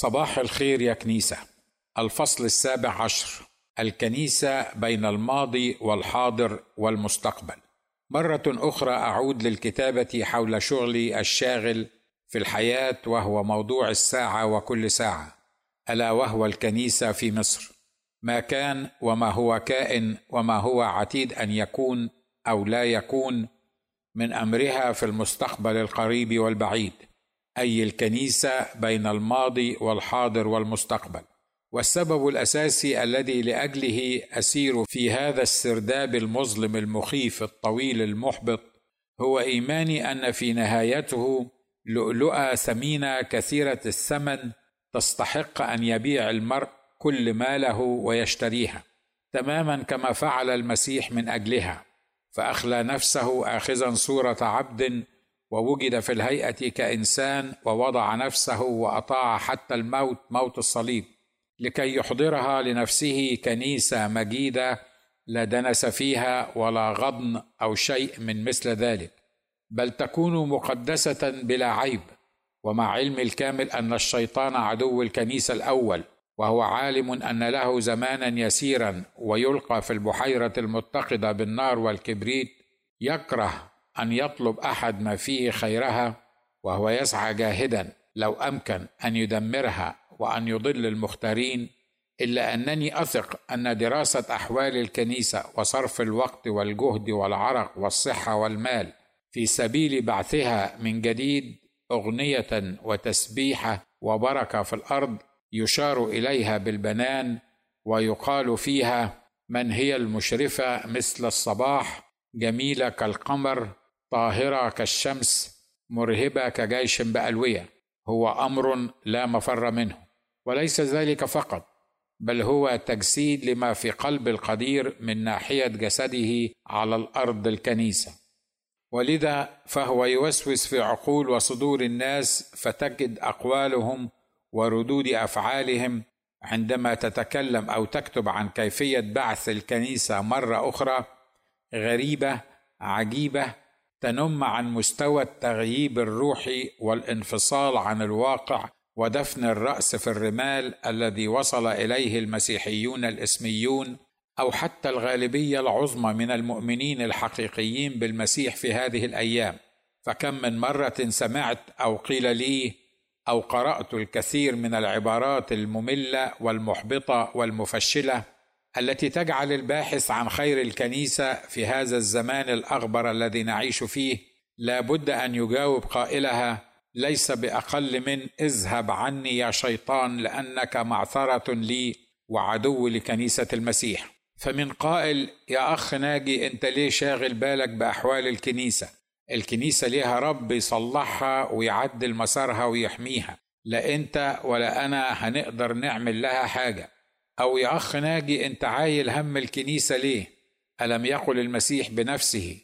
صباح الخير يا كنيسة. الفصل السابع عشر. الكنيسة بين الماضي والحاضر والمستقبل. مرة أخرى أعود للكتابة حول شغلي الشاغل في الحياة وهو موضوع الساعة وكل ساعة. ألا وهو الكنيسة في مصر. ما كان وما هو كائن وما هو عتيد أن يكون أو لا يكون من أمرها في المستقبل القريب والبعيد. أي الكنيسة بين الماضي والحاضر والمستقبل. والسبب الأساسي الذي لأجله أسير في هذا السرداب المظلم المخيف الطويل المحبط هو إيماني أن في نهايته لؤلؤة ثمينة كثيرة الثمن تستحق أن يبيع المرء كل ماله ويشتريها تماما كما فعل المسيح من أجلها فأخلى نفسه اخذا صورة عبد ووجد في الهيئة كإنسان ووضع نفسه وأطاع حتى الموت موت الصليب لكي يحضرها لنفسه كنيسة مجيدة لا دنس فيها ولا غضن أو شيء من مثل ذلك. بل تكون مقدسة بلا عيب ومع علم الكامل أن الشيطان عدو الكنيسة الأول وهو عالم أن له زمانا يسيرا ويلقى في البحيرة المتقده بالنار والكبريت يكره أن يطلب أحد ما فيه خيرها وهو يسعى جاهدا لو أمكن أن يدمرها وأن يضل المختارين إلا أنني أثق أن دراسة أحوال الكنيسة وصرف الوقت والجهد والعرق والصحة والمال في سبيل بعثها من جديد أغنية وتسبيحه وبركة في الأرض يشار إليها بالبنان ويقال فيها من هي المشرفة مثل الصباح جميلة كالقمر طاهرة كالشمس مرهبة كجيش بألوية. هو أمر لا مفر منه. وليس ذلك فقط بل هو تجسيد لما في قلب القدير من ناحية جسده على الأرض الكنيسة. ولذا فهو يوسوس في عقول وصدور الناس فتجد أقوالهم وردود أفعالهم عندما تتكلم أو تكتب عن كيفية بعث الكنيسة مرة أخرى غريبة عجيبة تنم عن مستوى التغييب الروحي والانفصال عن الواقع ودفن الرأس في الرمال الذي وصل إليه المسيحيون الإسميون أو حتى الغالبية العظمى من المؤمنين الحقيقيين بالمسيح في هذه الأيام. فكم من مرة سمعت أو قيل لي أو قرأت الكثير من العبارات المملة والمحبطة والمفشلة التي تجعل الباحث عن خير الكنيسة في هذا الزمان الأغبر الذي نعيش فيه لا بد أن يجاوب قائلها ليس بأقل من اذهب عني يا شيطان لأنك معثرة لي وعدو لكنيسة المسيح. فمن قائل يا أخ ناجي أنت ليه شاغل بالك بأحوال الكنيسة؟ الكنيسة ليها رب يصلحها ويعدل مسارها ويحميها لا أنت ولا أنا هنقدر نعمل لها حاجة. أو يا أخ ناجي أنت عايل هم الكنيسة ليه؟ ألم يقل المسيح بنفسه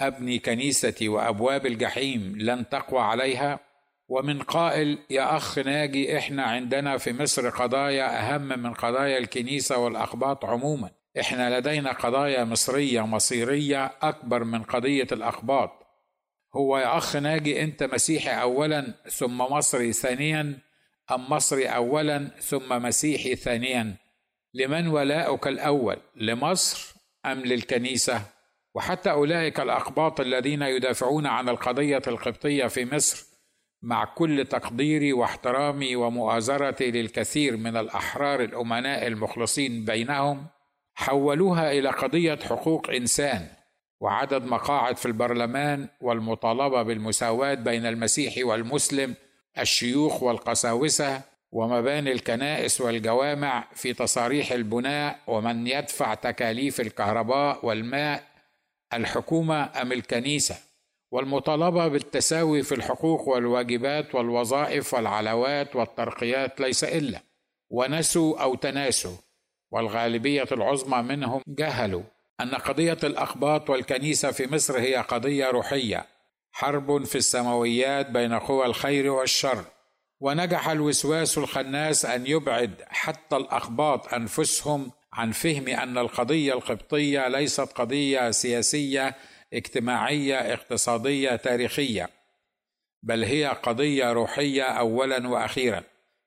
أبني كنيستي وأبواب الجحيم لن تقوى عليها؟ ومن قائل يا أخ ناجي إحنا عندنا في مصر قضايا أهم من قضايا الكنيسة والأقباط عموما إحنا لدينا قضايا مصرية مصيرية أكبر من قضية الأقباط هو يا أخ ناجي أنت مسيحي أولا ثم مصري ثانيا أم مصري أولا ثم مسيحي ثانيا لمن ولاؤك الأول لمصر أم للكنيسة؟ وحتى أولئك الأقباط الذين يدافعون عن القضية القبطية في مصر مع كل تقديري واحترامي ومؤازرتي للكثير من الأحرار الأمناء المخلصين بينهم حولوها إلى قضية حقوق إنسان وعدد مقاعد في البرلمان والمطالبة بالمساواة بين المسيح والمسلم الشيوخ والقساوسة ومباني الكنائس والجوامع في تصاريح البناء ومن يدفع تكاليف الكهرباء والماء الحكومة أم الكنيسة؟ والمطالبة بالتساوي في الحقوق والواجبات والوظائف والعلاوات والترقيات ليس إلا. ونسوا أو تناسوا. والغالبية العظمى منهم جهلوا أن قضية الاقباط والكنيسة في مصر هي قضية روحية حرب في السماويات بين قوى الخير والشر. ونجح الوسواس الخناس أن يبعد حتى الأخباط أنفسهم عن فهم أن القضية القبطية ليست قضية سياسية اجتماعية اقتصادية تاريخية بل هي قضية روحية اولا وأخيرا.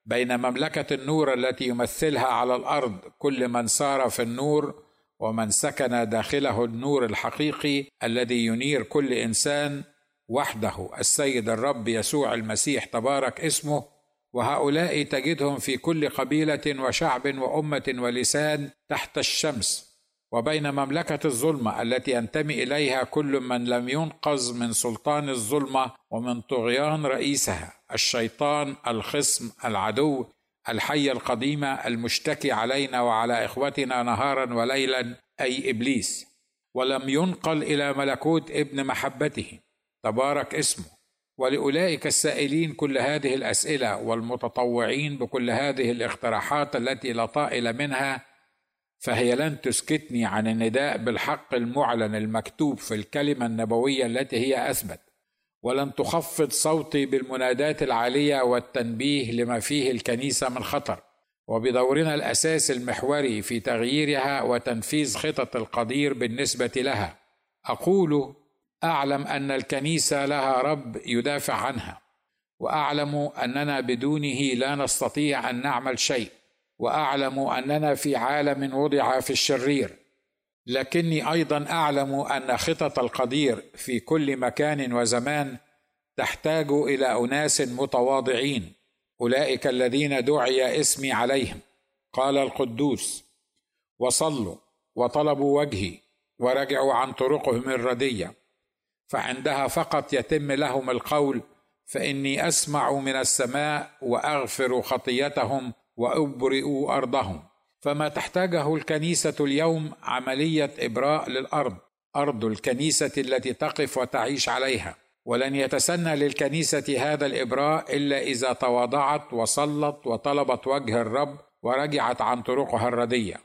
بين مملكة النور التي يمثلها على الأرض كل من سار في النور ومن سكن داخله النور الحقيقي الذي ينير كل إنسان وحده السيد الرب يسوع المسيح تبارك اسمه وهؤلاء تجدهم في كل قبيلة وشعب وأمة ولسان تحت الشمس وبين مملكة الظلمة التي ينتمي إليها كل من لم ينقذ من سلطان الظلمة ومن طغيان رئيسها الشيطان الخصم العدو الحية القديمة المشتكي علينا وعلى إخوتنا نهارا وليلا أي إبليس. ولم ينقل إلى ملكوت ابن محبته. تبارك اسمه. ولأولئك السائلين كل هذه الأسئلة والمتطوعين بكل هذه الاقتراحات التي لا طائل منها فهي لن تسكتني عن النداء بالحق المعلن المكتوب في الكلمة النبوية التي هي أثبت. ولن تخفض صوتي بالمنادات العالية والتنبيه لما فيه الكنيسة من خطر. وبدورنا الاساسي المحوري في تغييرها وتنفيذ خطط القدير بالنسبة لها. أقول أعلم أن الكنيسة لها رب يدافع عنها وأعلم أننا بدونه لا نستطيع أن نعمل شيء وأعلم أننا في عالم وضع في الشرير. لكني أيضا أعلم أن خطط القدير في كل مكان وزمان تحتاج إلى أناس متواضعين أولئك الذين دعي اسمي عليهم. قال القدوس وصلوا وطلبوا وجهي ورجعوا عن طرقهم الردية. فعندها فقط يتم لهم القول فإني أسمع من السماء وأغفر خطيتهم وأبرئ أرضهم. فما تحتاجه الكنيسة اليوم عملية إبراء للأرض أرض الكنيسة التي تقف وتعيش عليها. ولن يتسنى للكنيسة هذا الإبراء إلا إذا تواضعت وصلت وطلبت وجه الرب ورجعت عن طرقها الردية.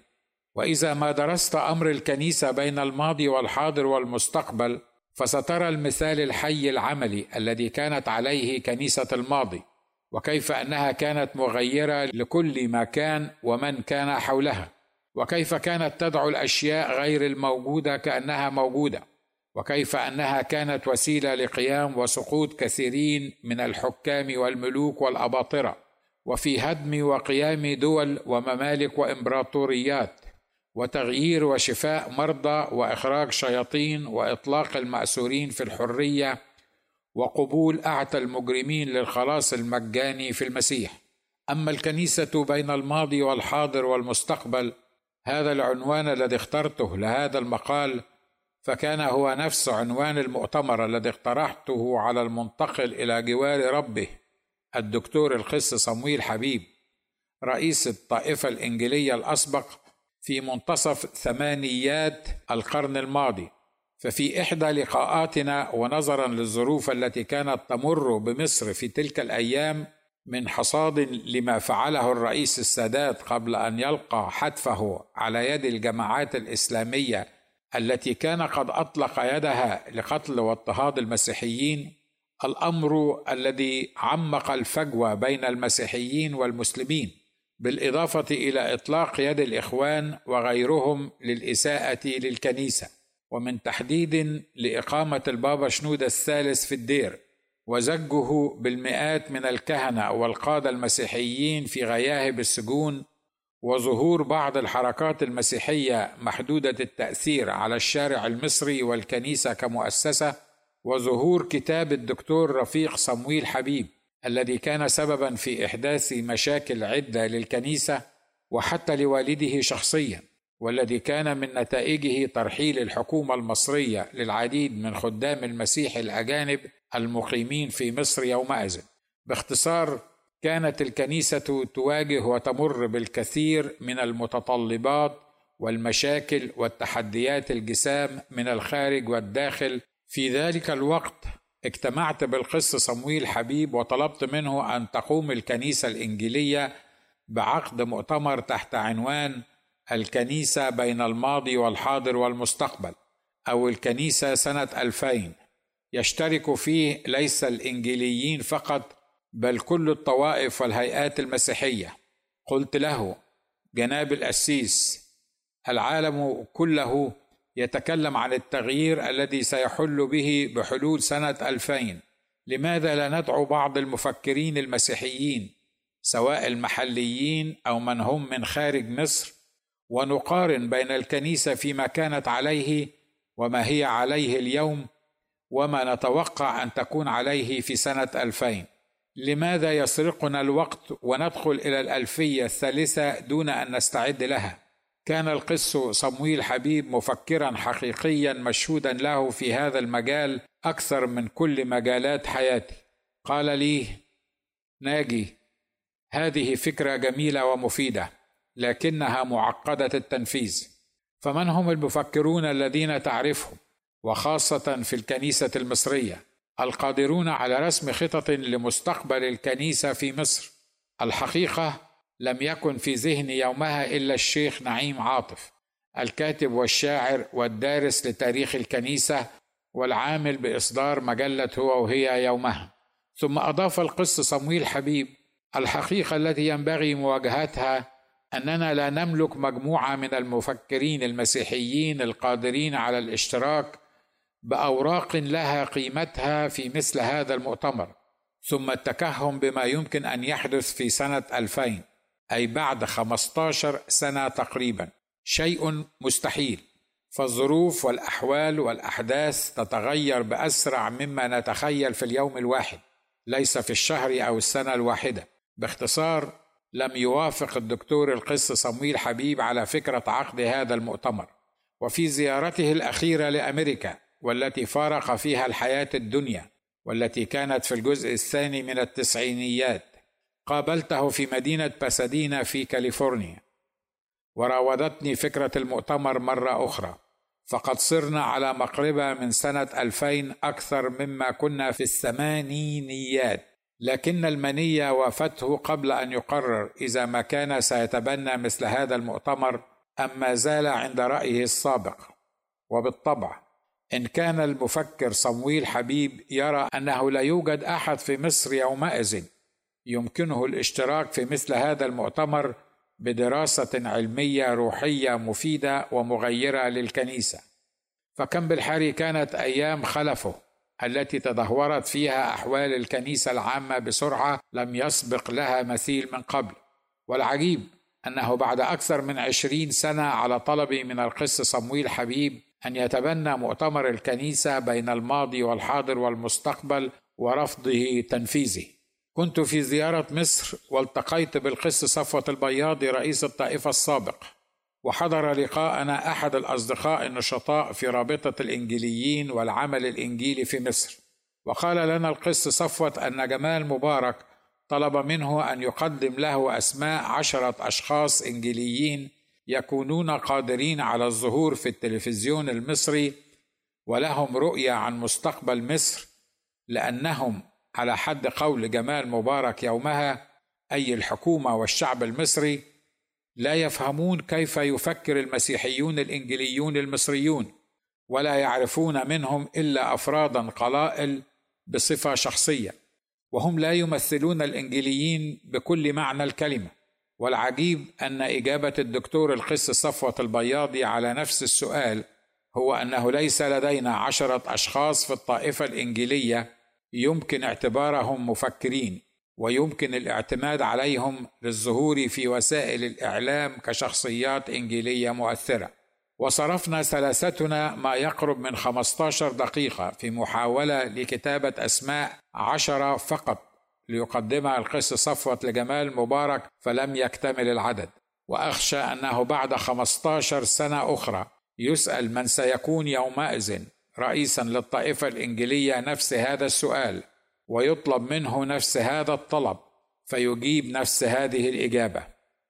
وإذا ما درست أمر الكنيسة بين الماضي والحاضر والمستقبل فسترى المثال الحي العملي الذي كانت عليه كنيسة الماضي وكيف أنها كانت مغيرة لكل ما كان ومن كان حولها وكيف كانت تدعو الأشياء غير الموجودة كأنها موجودة وكيف أنها كانت وسيلة لقيام وسقوط كثيرين من الحكام والملوك والأباطرة وفي هدم وقيام دول وممالك وإمبراطوريات. وتغيير وشفاء مرضى وإخراج شياطين وإطلاق المأسورين في الحرية وقبول أعتى المجرمين للخلاص المجاني في المسيح. أما الكنيسة بين الماضي والحاضر والمستقبل هذا العنوان الذي اخترته لهذا المقال فكان هو نفس عنوان المؤتمر الذي اقترحته على المنتقل إلى جوار ربه الدكتور الخص صمويل حبيب رئيس الطائفة الإنجيلية الأسبق في منتصف ثمانيات القرن الماضي. ففي إحدى لقاءاتنا ونظرا للظروف التي كانت تمر بمصر في تلك الأيام من حصاد لما فعله الرئيس السادات قبل أن يلقى حتفه على يد الجماعات الإسلامية التي كان قد أطلق يدها لقتل واضطهاد المسيحيين الأمر الذي عمق الفجوة بين المسيحيين والمسلمين. بالإضافة إلى إطلاق يد الإخوان وغيرهم للإساءة للكنيسة ومن تحديد لإقامة البابا شنودة الثالث في الدير وزجه بالمئات من الكهنة والقادة المسيحيين في غياهب السجون وظهور بعض الحركات المسيحية محدودة التأثير على الشارع المصري والكنيسة كمؤسسة وظهور كتاب الدكتور رفيق صمويل حبيب. الذي كان سببا في إحداث مشاكل عدة للكنيسة وحتى لوالده شخصيا والذي كان من نتائجه ترحيل الحكومة المصرية للعديد من خدام المسيح الأجانب المقيمين في مصر يومئذ باختصار كانت الكنيسة تواجه وتمر بالكثير من المتطلبات والمشاكل والتحديات الجسام من الخارج والداخل. في ذلك الوقت اجتمعت بالقس صمويل حبيب وطلبت منه أن تقوم الكنيسة الإنجيلية بعقد مؤتمر تحت عنوان الكنيسة بين الماضي والحاضر والمستقبل أو الكنيسة سنة 2000 يشترك فيه ليس الإنجيليين فقط بل كل الطوائف والهيئات المسيحية. قلت له جناب القسيس العالم كله يتكلم عن التغيير الذي سيحل به بحلول سنة 2000 لماذا لا ندعو بعض المفكرين المسيحيين سواء المحليين أو من هم من خارج مصر ونقارن بين الكنيسة فيما كانت عليه وما هي عليه اليوم وما نتوقع أن تكون عليه في سنة ألفين. لماذا يسرقنا الوقت وندخل إلى الألفية الثالثة دون أن نستعد لها؟ كان القس صمويل حبيب مفكرا حقيقيا مشهودا له في هذا المجال أكثر من كل مجالات حياتي. قال لي ناجي هذه فكرة جميلة ومفيدة لكنها معقدة التنفيذ. فمن هم المفكرون الذين تعرفهم؟ وخاصة في الكنيسة المصرية القادرون على رسم خطط لمستقبل الكنيسة في مصر. الحقيقة لم يكن في ذهني يومها إلا الشيخ نعيم عاطف الكاتب والشاعر والدارس لتاريخ الكنيسة والعامل بإصدار مجلة هو وهي يومها. ثم أضاف القس صمويل حبيب الحقيقة التي ينبغي مواجهتها أننا لا نملك مجموعة من المفكرين المسيحيين القادرين على الاشتراك بأوراق لها قيمتها في مثل هذا المؤتمر ثم التكهن بما يمكن أن يحدث في سنة 2000 أي بعد 15 سنة تقريبا. شيء مستحيل. فالظروف والأحوال والأحداث تتغير بأسرع مما نتخيل في اليوم الواحد ليس في الشهر أو السنة الواحدة. باختصار لم يوافق الدكتور القس صمويل حبيب على فكرة عقد هذا المؤتمر. وفي زيارته الأخيرة لأمريكا والتي فارق فيها الحياة الدنيا والتي كانت في الجزء الثاني من التسعينيات. قابلته في مدينة باسادينا في كاليفورنيا. وراودتني فكرة المؤتمر مرة أخرى. فقد صرنا على مقربة من سنة 2000 أكثر مما كنا في الثمانينيات. لكن المنية وافته قبل أن يقرر إذا ما كان سيتبنى مثل هذا المؤتمر أم ما زال عند رأيه السابق. وبالطبع إن كان المفكر صمويل حبيب يرى أنه لا يوجد أحد في مصر يومئذ. يمكنه الاشتراك في مثل هذا المؤتمر بدراسة علمية روحية مفيدة ومغيرة للكنيسة. فكم بالحري كانت أيام خلفه التي تدهورت فيها أحوال الكنيسة العامة بسرعة لم يسبق لها مثيل من قبل. والعجيب أنه بعد أكثر من عشرين سنة على طلبي من القس صمويل حبيب أن يتبنى مؤتمر الكنيسة بين الماضي والحاضر والمستقبل ورفضه تنفيذه. كنت في زيارة مصر والتقيت بالقس صفوة البياضي رئيس الطائفة السابق وحضر لقاءنا أحد الأصدقاء النشطاء في رابطة الانجيليين والعمل الإنجيلي في مصر. وقال لنا القس صفوة أن جمال مبارك طلب منه أن يقدم له أسماء عشرة أشخاص انجيليين يكونون قادرين على الظهور في التلفزيون المصري ولهم رؤية عن مستقبل مصر لأنهم على حد قول جمال مبارك يومها أي الحكومة والشعب المصري لا يفهمون كيف يفكر المسيحيون الإنجليون المصريون ولا يعرفون منهم إلا أفرادا قلائل بصفة شخصية وهم لا يمثلون الإنجليين بكل معنى الكلمة. والعجيب أن إجابة الدكتور القس صفوة البياضي على نفس السؤال هو أنه ليس لدينا عشرة أشخاص في الطائفة الانجيليه يمكن اعتبارهم مفكرين ويمكن الاعتماد عليهم للظهور في وسائل الإعلام كشخصيات إنجيلية مؤثرة. وصرفنا ثلاثتنا ما يقرب من 15 دقيقة في محاولة لكتابة أسماء عشرة فقط ليقدمها القس صفوة لجمال مبارك فلم يكتمل العدد. وأخشى أنه بعد 15 سنة أخرى يسأل من سيكون يومئذ. رئيسا للطائفة الإنجيلية نفس هذا السؤال ويطلب منه نفس هذا الطلب فيجيب نفس هذه الإجابة.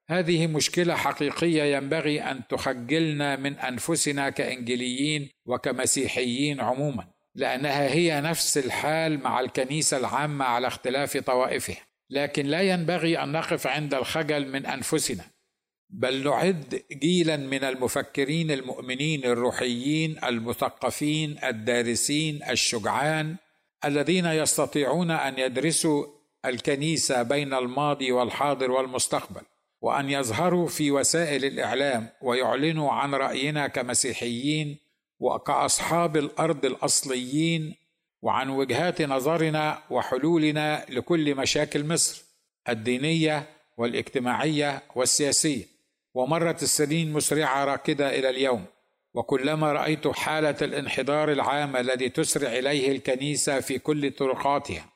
هذه مشكلة حقيقية ينبغي أن تخجلنا من أنفسنا كإنجيليين وكمسيحيين عموما لأنها هي نفس الحال مع الكنيسة العامة على اختلاف طوائفها. لكن لا ينبغي أن نقف عند الخجل من أنفسنا. بل نعد جيلا من المفكرين المؤمنين الروحيين المثقفين الدارسين الشجعان الذين يستطيعون أن يدرسوا الكنيسة بين الماضي والحاضر والمستقبل وأن يظهروا في وسائل الإعلام ويعلنوا عن رأينا كمسيحيين وكأصحاب الأرض الأصليين وعن وجهات نظرنا وحلولنا لكل مشاكل مصر الدينية والاجتماعية والسياسية. ومرت السنين مسرعة راكدة إلى اليوم وكلما رأيت حالة الانحدار العام الذي تسرع إليه الكنيسة في كل طرقاتها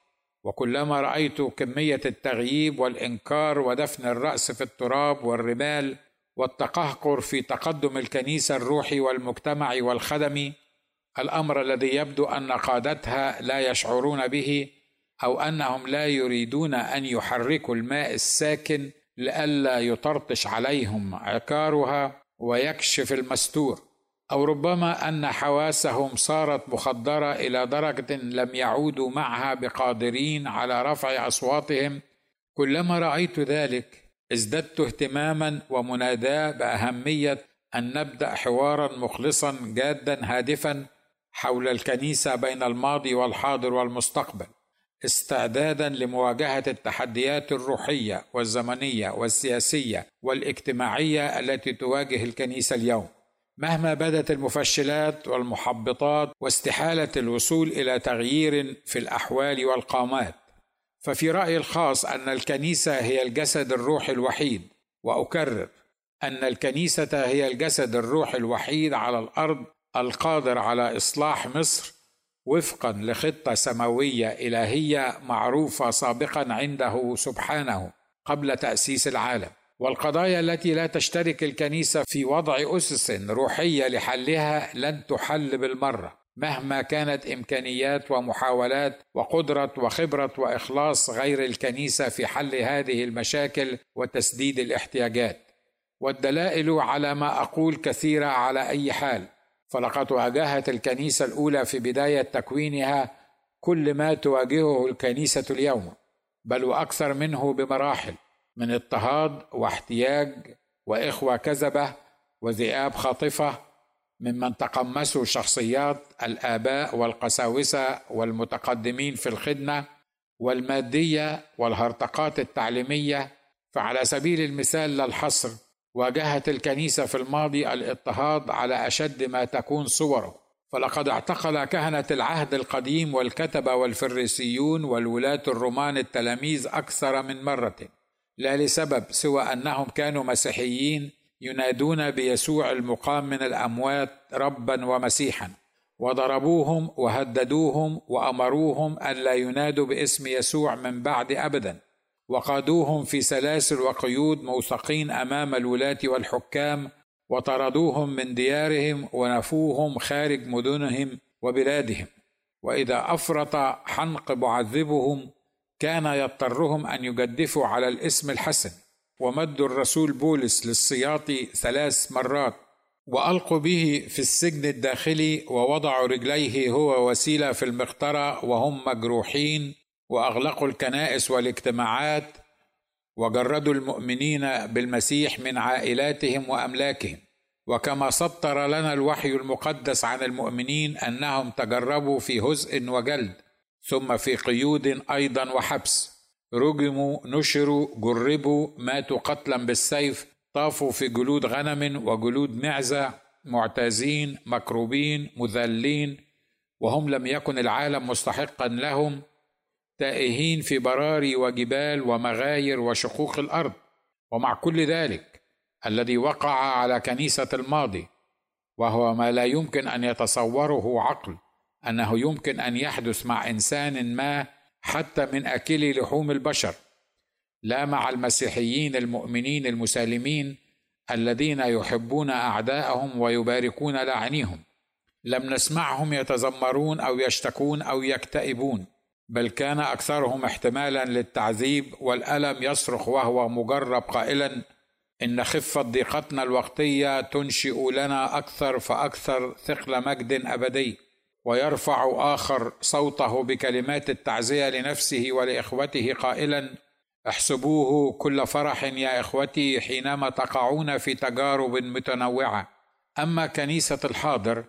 وكلما رأيت كمية التغييب والإنكار ودفن الرأس في التراب والرمال والتقهقر في تقدم الكنيسة الروحي والمجتمعي والخدمي الأمر الذي يبدو أن قادتها لا يشعرون به أو أنهم لا يريدون أن يحركوا الماء الساكن لئلا يطرطش عليهم عكارها ويكشف المستور. أو ربما أن حواسهم صارت مخدرة إلى درجة لم يعودوا معها بقادرين على رفع أصواتهم. كلما رأيت ذلك ازددت اهتماما ومناداة بأهمية أن نبدأ حوارا مخلصا جادا هادفا حول الكنيسة بين الماضي والحاضر والمستقبل. استعدادا لمواجهة التحديات الروحية والزمنية والسياسية والاجتماعية التي تواجه الكنيسة اليوم. مهما بدت المفشلات والمحبطات واستحالة الوصول إلى تغيير في الأحوال والقامات ففي رأيي الخاص أن الكنيسة هي الجسد الروحي الوحيد. وأكرر أن الكنيسة هي الجسد الروحي الوحيد على الأرض القادر على إصلاح مصر وفقا لخطة سماوية إلهية معروفة سابقا عنده سبحانه قبل تأسيس العالم. والقضايا التي لا تشترك الكنيسة في وضع أسس روحية لحلها لن تحل بالمرة مهما كانت إمكانيات ومحاولات وقدرة وخبرة وإخلاص غير الكنيسة في حل هذه المشاكل وتسديد الاحتياجات. والدلائل على ما أقول كثيرة على أي حال. فلقد واجهت الكنيسة الأولى في بداية تكوينها كل ما تواجهه الكنيسة اليوم بل وأكثر منه بمراحل من اضطهاد واحتياج وإخوة كذبة وذئاب خاطفة ممن تقمسوا شخصيات الآباء والقساوسة والمتقدمين في الخدمة والمادية والهرطقات التعليمية فعلى سبيل المثال لا الحصر واجهت الكنيسة في الماضي الاضطهاد على أشد ما تكون صوره. فلقد اعتقل كهنة العهد القديم والكتبه والفريسيون والولاة الرومان التلاميذ أكثر من مرة. لا لسبب سوى أنهم كانوا مسيحيين ينادون بيسوع المقام من الأموات ربا ومسيحا. وضربوهم وهددوهم وأمروهم الا ينادوا باسم يسوع من بعد ابدا. وقادوهم في سلاسل وقيود موثقين أمام الولاة والحكام وطردوهم من ديارهم ونفوهم خارج مدنهم وبلادهم. وإذا أفرط حنق معذبهم كان يضطرهم أن يجدفوا على الاسم الحسن. ومدوا الرسول بولس للسياط ثلاث مرات. وألقوا به في السجن الداخلي ووضعوا رجليه هو وسيلة في المقطرة وهم مجروحين وأغلقوا الكنائس والاجتماعات وجردوا المؤمنين بالمسيح من عائلاتهم وأملاكهم. وكما سطر لنا الوحي المقدس عن المؤمنين أنهم تجربوا في هزء وجلد ثم في قيود أيضا وحبس. رجموا نشروا جربوا ماتوا قتلا بالسيف طافوا في جلود غنم وجلود معزة معتازين مكروبين مذلين وهم لم يكن العالم مستحقا لهم. تائهين في براري وجبال ومغاير وشقوق الأرض. ومع كل ذلك الذي وقع على كنيسة الماضي وهو ما لا يمكن أن يتصوره عقل أنه يمكن أن يحدث مع إنسان ما حتى من اكلي لحوم البشر لا مع المسيحيين المؤمنين المسالمين الذين يحبون أعداءهم ويباركون لاعنيهم لم نسمعهم يتذمرون أو يشتكون أو يكتئبون. بل كان أكثرهم احتمالا للتعذيب والألم يصرخ وهو مجرب قائلا إن خفه ضيقتنا الوقتية تنشئ لنا أكثر فأكثر ثقل مجد أبدي ويرفع آخر صوته بكلمات التعزية لنفسه ولإخوته قائلا احسبوه كل فرح يا إخوتي حينما تقعون في تجارب متنوعة. أما كنيسة الحاضر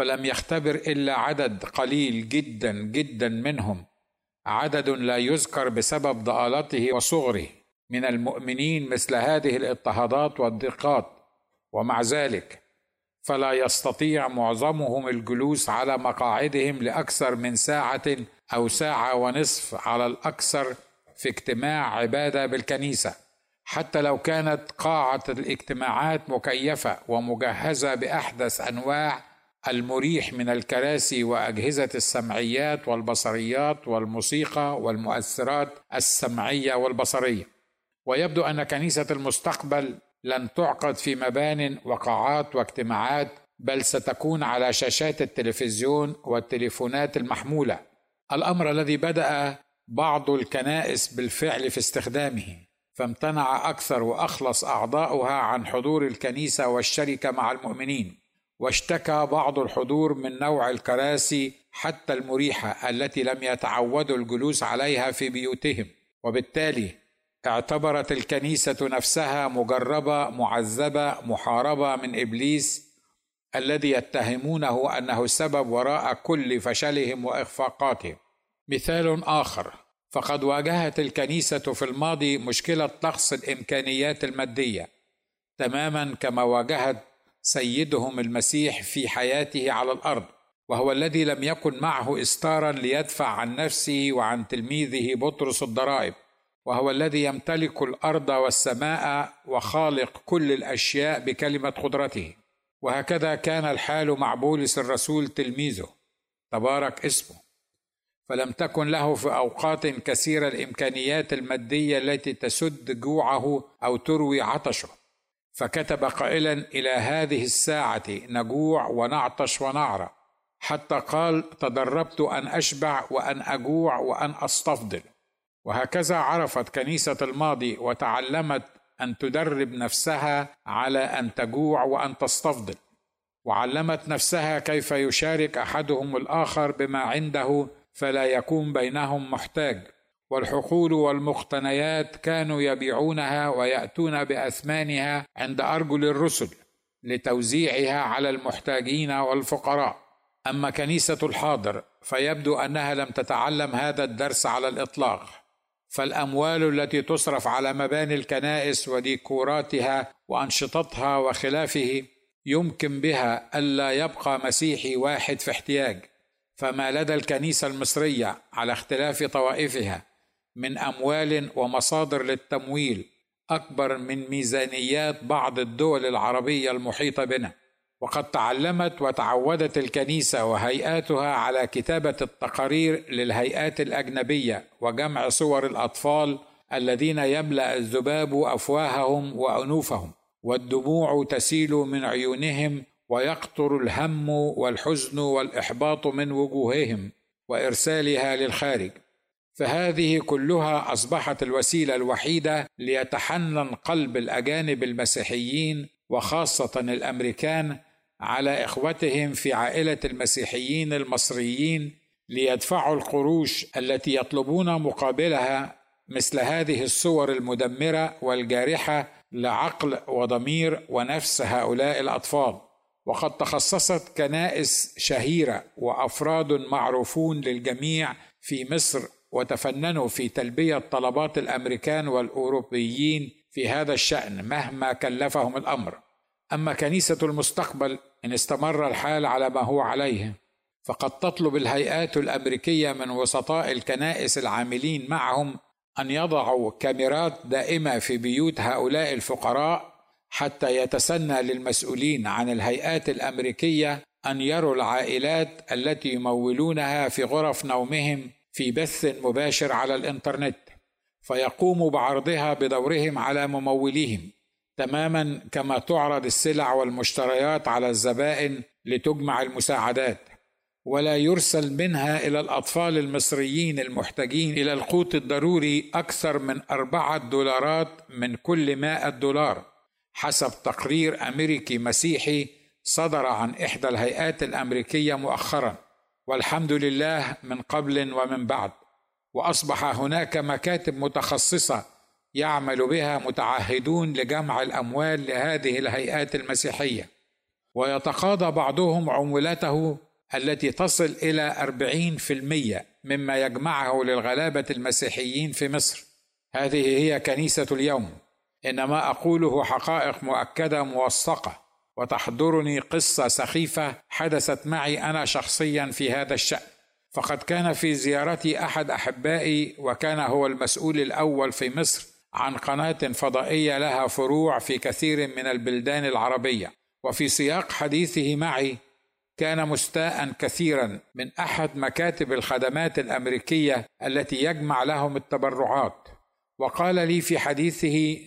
فلم يختبر إلا عدد قليل جدا جدا منهم. عدد لا يذكر بسبب ضالته وصغره. من المؤمنين مثل هذه الاضطهادات والضيقات. ومع ذلك فلا يستطيع معظمهم الجلوس على مقاعدهم لأكثر من ساعة أو ساعة ونصف على الأكثر في اجتماع عبادة بالكنيسة. حتى لو كانت قاعة الاجتماعات مكيفة ومجهزة بأحدث أنواع المريح من الكراسي وأجهزة السمعيات والبصريات والموسيقى والمؤثرات السمعية والبصرية. ويبدو أن كنيسة المستقبل لن تعقد في مبان وقاعات واجتماعات بل ستكون على شاشات التلفزيون والتليفونات المحمولة. الأمر الذي بدأ بعض الكنائس بالفعل في استخدامه فامتنع أكثر وأخلص أعضاؤها عن حضور الكنيسة والشركة مع المؤمنين. واشتكى بعض الحضور من نوع الكراسي حتى المريحة التي لم يتعودوا الجلوس عليها في بيوتهم. وبالتالي اعتبرت الكنيسة نفسها مجربة معذبة محاربة من إبليس الذي يتهمونه أنه السبب وراء كل فشلهم وإخفاقاتهم. مثال آخر فقد واجهت الكنيسة في الماضي مشكلة نقص الإمكانيات المادية. تماما كما واجهت سيدهم المسيح في حياته على الأرض وهو الذي لم يكن معه استارا ليدفع عن نفسه وعن تلميذه بطرس الضرائب وهو الذي يمتلك الأرض والسماء وخالق كل الأشياء بكلمة قدرته. وهكذا كان الحال مع بولس الرسول تلميذه. تبارك اسمه. فلم تكن له في أوقات كثيرة الإمكانيات المادية التي تسد جوعه أو تروي عطشه. فكتب قائلا إلى هذه الساعة نجوع ونعطش ونعرى. حتى قال تدربت أن أشبع وأن أجوع وأن أستفضل. وهكذا عرفت كنيسة الماضي وتعلمت أن تدرب نفسها على أن تجوع وأن تستفضل. وعلمت نفسها كيف يشارك أحدهم الآخر بما عنده فلا يكون بينهم محتاج. والحقول والمقتنيات كانوا يبيعونها ويأتون بأثمانها عند أرجل الرسل لتوزيعها على المحتاجين والفقراء. أما كنيسة الحاضر فيبدو أنها لم تتعلم هذا الدرس على الإطلاق. فالأموال التي تصرف على مباني الكنائس وديكوراتها وأنشطتها وخلافه يمكن بها ألا يبقى مسيحي واحد في احتياج. فما لدى الكنيسة المصرية على اختلاف طوائفها من أموال ومصادر للتمويل أكبر من ميزانيات بعض الدول العربية المحيطة بنا. وقد تعلمت وتعودت الكنيسة وهيئاتها على كتابة التقارير للهيئات الأجنبية وجمع صور الأطفال الذين يملأ الذباب أفواههم وأنوفهم. والدموع تسيل من عيونهم ويقطر الهم والحزن والإحباط من وجوههم وإرسالها للخارج. فهذه كلها أصبحت الوسيلة الوحيدة ليتحنن قلب الأجانب المسيحيين وخاصة الأمريكان على إخوتهم في عائلة المسيحيين المصريين ليدفعوا القروش التي يطلبون مقابلها مثل هذه الصور المدمرة والجارحة لعقل وضمير ونفس هؤلاء الأطفال. وقد تخصصت كنائس شهيرة وأفراد معروفون للجميع في مصر وتفننوا في تلبية طلبات الأمريكان والأوروبيين في هذا الشأن مهما كلفهم الأمر. أما كنيسة المستقبل إن استمر الحال على ما هو عليه فقد تطلب الهيئات الأمريكية من وسطاء الكنائس العاملين معهم أن يضعوا كاميرات دائمة في بيوت هؤلاء الفقراء حتى يتسنى للمسؤولين عن الهيئات الأمريكية أن يروا العائلات التي يمولونها في غرف نومهم في بث مباشر على الإنترنت فيقوموا بعرضها بدورهم على مموليهم تماما كما تعرض السلع والمشتريات على الزبائن لتجمع المساعدات. ولا يرسل منها إلى الأطفال المصريين المحتاجين إلى القوت الضروري أكثر من أربعة دولارات من كل مائة دولار حسب تقرير أمريكي مسيحي صدر عن إحدى الهيئات الأمريكية مؤخرا. والحمد لله من قبل ومن بعد. وأصبح هناك مكاتب متخصصة يعمل بها متعهدون لجمع الأموال لهذه الهيئات المسيحية. ويتقاضى بعضهم عمولته التي تصل في المية مما يجمعه للغلابة المسيحيين في مصر. هذه هي كنيسة اليوم. إن ما أقوله حقائق مؤكدة موثقة. وتحضرني قصة سخيفة حدثت معي أنا شخصيا في هذا الشأن. فقد كان في زيارتي أحد أحبائي وكان هو المسؤول الأول في مصر عن قناة فضائية لها فروع في كثير من البلدان العربية. وفي سياق حديثه معي كان مستاء كثيرا من أحد مكاتب الخدمات الأمريكية التي يجمع لهم التبرعات. وقال لي في حديثه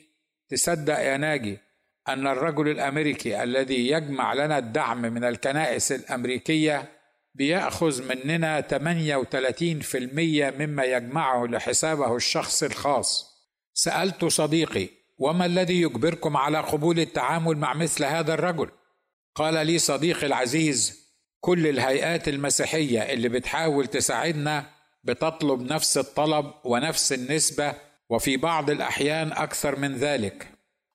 تصدق يا ناجي أن الرجل الأمريكي الذي يجمع لنا الدعم من الكنائس الأمريكية بيأخذ مننا 38% مما يجمعه لحسابه الشخصي الخاص. سألت صديقي وما الذي يجبركم على قبول التعامل مع مثل هذا الرجل؟ قال لي صديقي العزيز كل الهيئات المسيحية اللي بتحاول تساعدنا بتطلب نفس الطلب ونفس النسبة وفي بعض الأحيان أكثر من ذلك.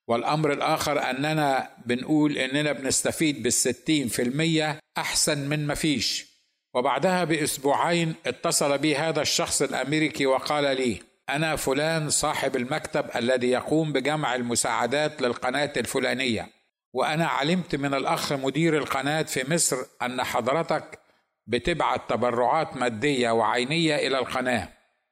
والأمر الآخر أننا بنقول إننا بنستفيد بالستين في المية أحسن من ما فيش. وبعدها بأسبوعين اتصل بي هذا الشخص الأمريكي وقال لي أنا فلان صاحب المكتب الذي يقوم بجمع المساعدات للقناة الفلانية وأنا علمت من الأخ مدير القناة في مصر أن حضرتك بتبعت تبرعات مادية وعينية إلى القناة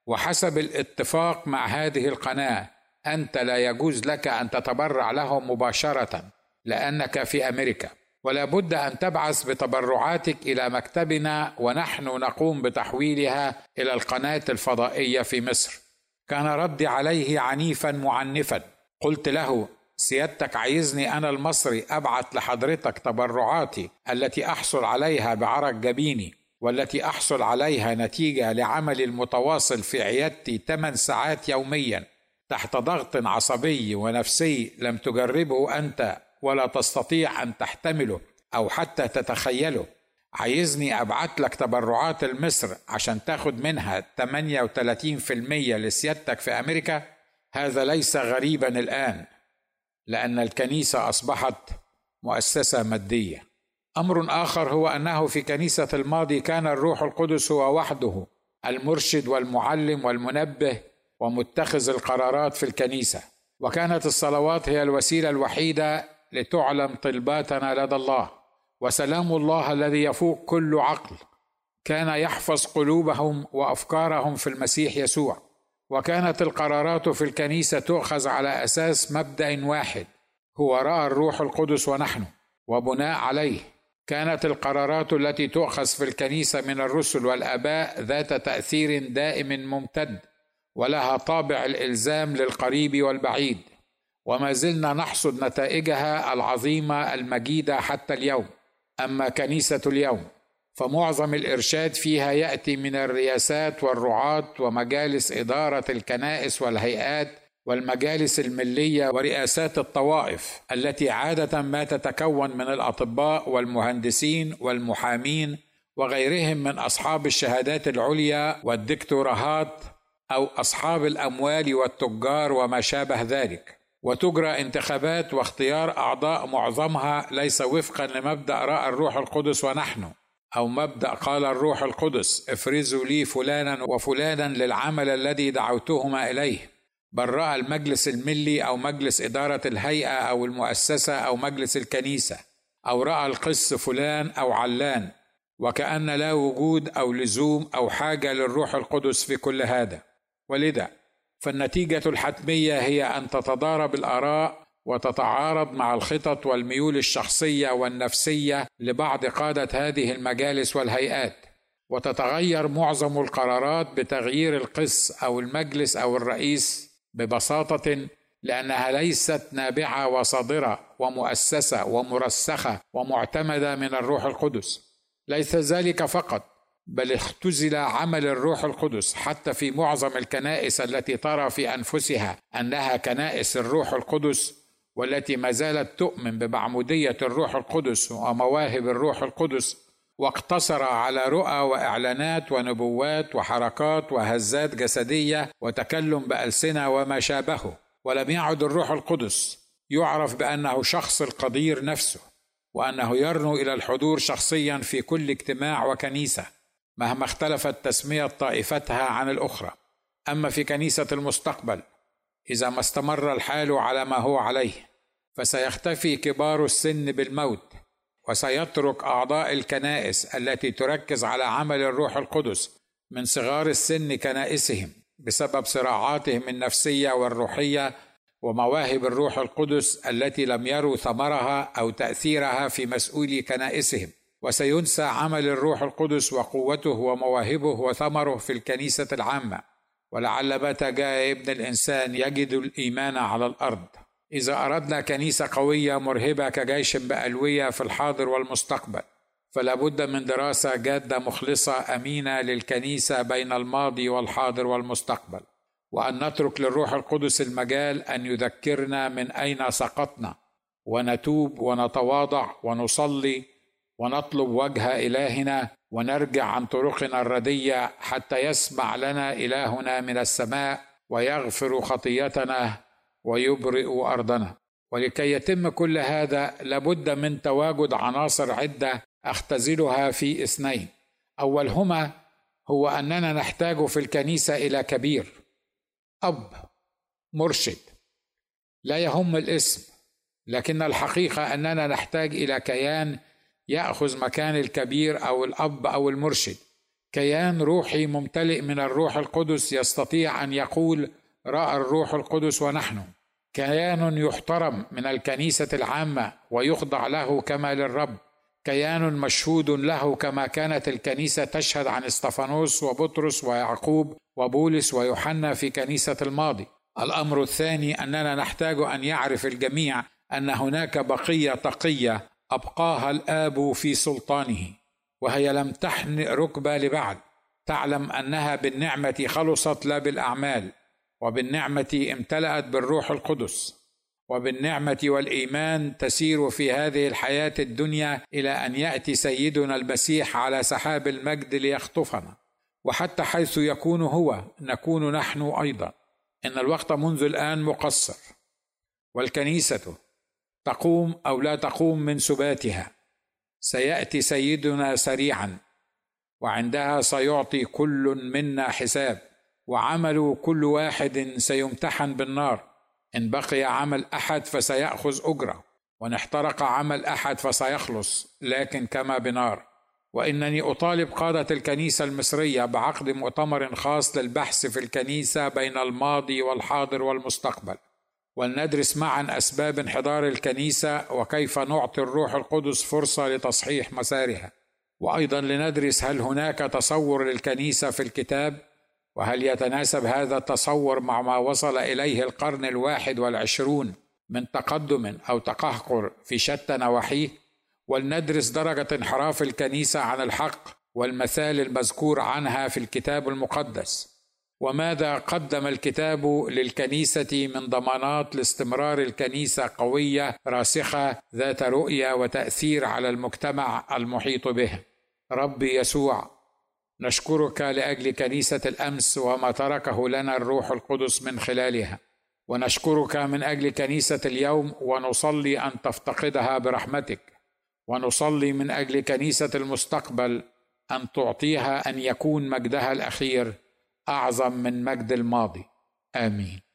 وحسب الاتفاق مع هذه القناة أنت لا يجوز لك أن تتبرع لهم مباشرة لأنك في أمريكا. ولا بد أن تبعث بتبرعاتك إلى مكتبنا ونحن نقوم بتحويلها إلى القناة الفضائية في مصر. كان ردي عليه عنيفا معنفا. قلت له سيادتك عايزني أنا المصري أبعت لحضرتك تبرعاتي التي أحصل عليها بعرق جبيني والتي أحصل عليها نتيجة لعملي المتواصل في عيادتي 8 ساعات يوميا. تحت ضغط عصبي ونفسي لم تجربه أنت ولا تستطيع أن تحتمله أو حتى تتخيله. عايزني أبعت لك تبرعات لمصر عشان تاخد منها 38% لسيادتك في أمريكا؟ هذا ليس غريبا الآن لأن الكنيسة أصبحت مؤسسة مادية. أمر آخر هو أنه في كنيسة الماضي كان الروح القدس هو وحده المرشد والمعلم والمنبه ومتخذ القرارات في الكنيسة. وكانت الصلوات هي الوسيلة الوحيدة لتعلم طلباتنا لدى الله. وسلام الله الذي يفوق كل عقل. كان يحفظ قلوبهم وأفكارهم في المسيح يسوع. وكانت القرارات في الكنيسة تؤخذ على أساس مبدأ واحد. هو رأى الروح القدس ونحن وبناء عليه. كانت القرارات التي تؤخذ في الكنيسة من الرسل والآباء ذات تأثير دائم ممتد. ولها طابع الإلزام للقريب والبعيد وما زلنا نحصد نتائجها العظيمة المجيدة حتى اليوم. أما كنيسة اليوم فمعظم الإرشاد فيها يأتي من الرياسات والرعاة ومجالس إدارة الكنائس والهيئات والمجالس الملية ورئاسات الطوائف التي عادة ما تتكون من الأطباء والمهندسين والمحامين وغيرهم من أصحاب الشهادات العليا والدكتوراهات أو أصحاب الأموال والتجار وما شابه ذلك. وتجرى انتخابات واختيار أعضاء معظمها ليس وفقا لمبدأ رأى الروح القدس ونحن أو مبدأ قال الروح القدس افرزوا لي فلانا وفلانا للعمل الذي دعوتهما إليه. بل رأى المجلس الملي أو مجلس إدارة الهيئة أو المؤسسة أو مجلس الكنيسة أو رأى القس فلان أو علان وكأن لا وجود أو لزوم أو حاجة للروح القدس في كل هذا. ولذا فالنتيجة الحتمية هي أن تتضارب الآراء وتتعارض مع الخطط والميول الشخصية والنفسية لبعض قادة هذه المجالس والهيئات وتتغير معظم القرارات بتغيير القس أو المجلس أو الرئيس ببساطة لأنها ليست نابعة وصادرة ومؤسسة ومرسخة ومعتمدة من الروح القدس. ليس ذلك فقط بل اختزل عمل الروح القدس حتى في معظم الكنائس التي ترى في أنفسها أنها كنائس الروح القدس والتي ما زالت تؤمن بمعمودية الروح القدس ومواهب الروح القدس واقتصر على رؤى وإعلانات ونبوات وحركات وهزات جسدية وتكلم بألسنة وما شابهه ولم يعد الروح القدس يعرف بأنه شخص القدير نفسه وأنه يرنو إلى الحضور شخصيا في كل اجتماع وكنيسة. مهما اختلفت تسمية طائفتها عن الأخرى. أما في كنيسة المستقبل إذا ما استمر الحال على ما هو عليه فسيختفي كبار السن بالموت وسيترك أعضاء الكنائس التي تركز على عمل الروح القدس من صغار السن كنائسهم بسبب صراعاتهم النفسية والروحية ومواهب الروح القدس التي لم يروا ثمرها أو تأثيرها في مسؤولي كنائسهم. وسينسى عمل الروح القدس وقوته ومواهبه وثمره في الكنيسة العامة. ولعل متى جاء ابن الإنسان يجد الإيمان على الأرض. إذا أردنا كنيسة قوية مرهبة كجيش بألوية في الحاضر والمستقبل فلا بد من دراسة جادة مخلصة أمينة للكنيسة بين الماضي والحاضر والمستقبل. وأن نترك للروح القدس المجال أن يذكرنا من أين سقطنا. ونتوب ونتواضع ونصلي ونطلب وجه إلهنا ونرجع عن طرقنا الردية حتى يسمع لنا إلهنا من السماء ويغفر خطيتنا ويبرئ أرضنا. ولكي يتم كل هذا لابد من تواجد عناصر عدة أختزلها في اثنين. أولهما هو أننا نحتاج في الكنيسة إلى كبير أب مرشد لا يهم الاسم لكن الحقيقة أننا نحتاج إلى كيان يأخذ مكان الكبير أو الأب أو المرشد. كيان روحي ممتلئ من الروح القدس يستطيع أن يقول رأى الروح القدس ونحن. كيان يحترم من الكنيسة العامة ويخضع له كما للرب. كيان مشهود له كما كانت الكنيسة تشهد عن إستفانوس وبطرس ويعقوب وبولس ويوحنا في كنيسة الماضي. الأمر الثاني أننا نحتاج أن يعرف الجميع أن هناك بقية تقية أبقاها الآب في سلطانه وهي لم تحن ركبه لبعد. تعلم أنها بالنعمة خلصت لا بالأعمال وبالنعمة امتلأت بالروح القدس. وبالنعمة والإيمان تسير في هذه الحياة الدنيا إلى أن يأتي سيدنا المسيح على سحاب المجد ليخطفنا. وحتى حيث يكون هو نكون نحن أيضا. إن الوقت منذ الآن مقصر. والكنيسة تقوم أو لا تقوم من سباتها. سيأتي سيدنا سريعا وعندها سيعطي كل منا حساب وعمل كل واحد سيمتحن بالنار. إن بقي عمل أحد فسيأخذ أجرة وإن احترق عمل أحد فسيخلص لكن كما بنار. وإنني أطالب قادة الكنيسة المصرية بعقد مؤتمر خاص للبحث في الكنيسة بين الماضي والحاضر والمستقبل. ولندرس معا أسباب انحدار الكنيسة وكيف نعطي الروح القدس فرصة لتصحيح مسارها. وأيضا لندرس هل هناك تصور للكنيسة في الكتاب وهل يتناسب هذا التصور مع ما وصل إليه القرن الواحد والعشرون من تقدم أو تقهقر في شتى نواحيه؟ ولندرس درجة انحراف الكنيسة عن الحق والمثال المذكور عنها في الكتاب المقدس. وماذا قدم الكتاب للكنيسة من ضمانات لاستمرار الكنيسة قوية راسخة ذات رؤية وتأثير على المجتمع المحيط به؟ ربي يسوع نشكرك لأجل كنيسة الأمس وما تركه لنا الروح القدس من خلالها. ونشكرك من أجل كنيسة اليوم ونصلي أن تفتقدها برحمتك. ونصلي من أجل كنيسة المستقبل أن تعطيها أن يكون مجدها الأخير. أعظم من مجد الماضي. آمين.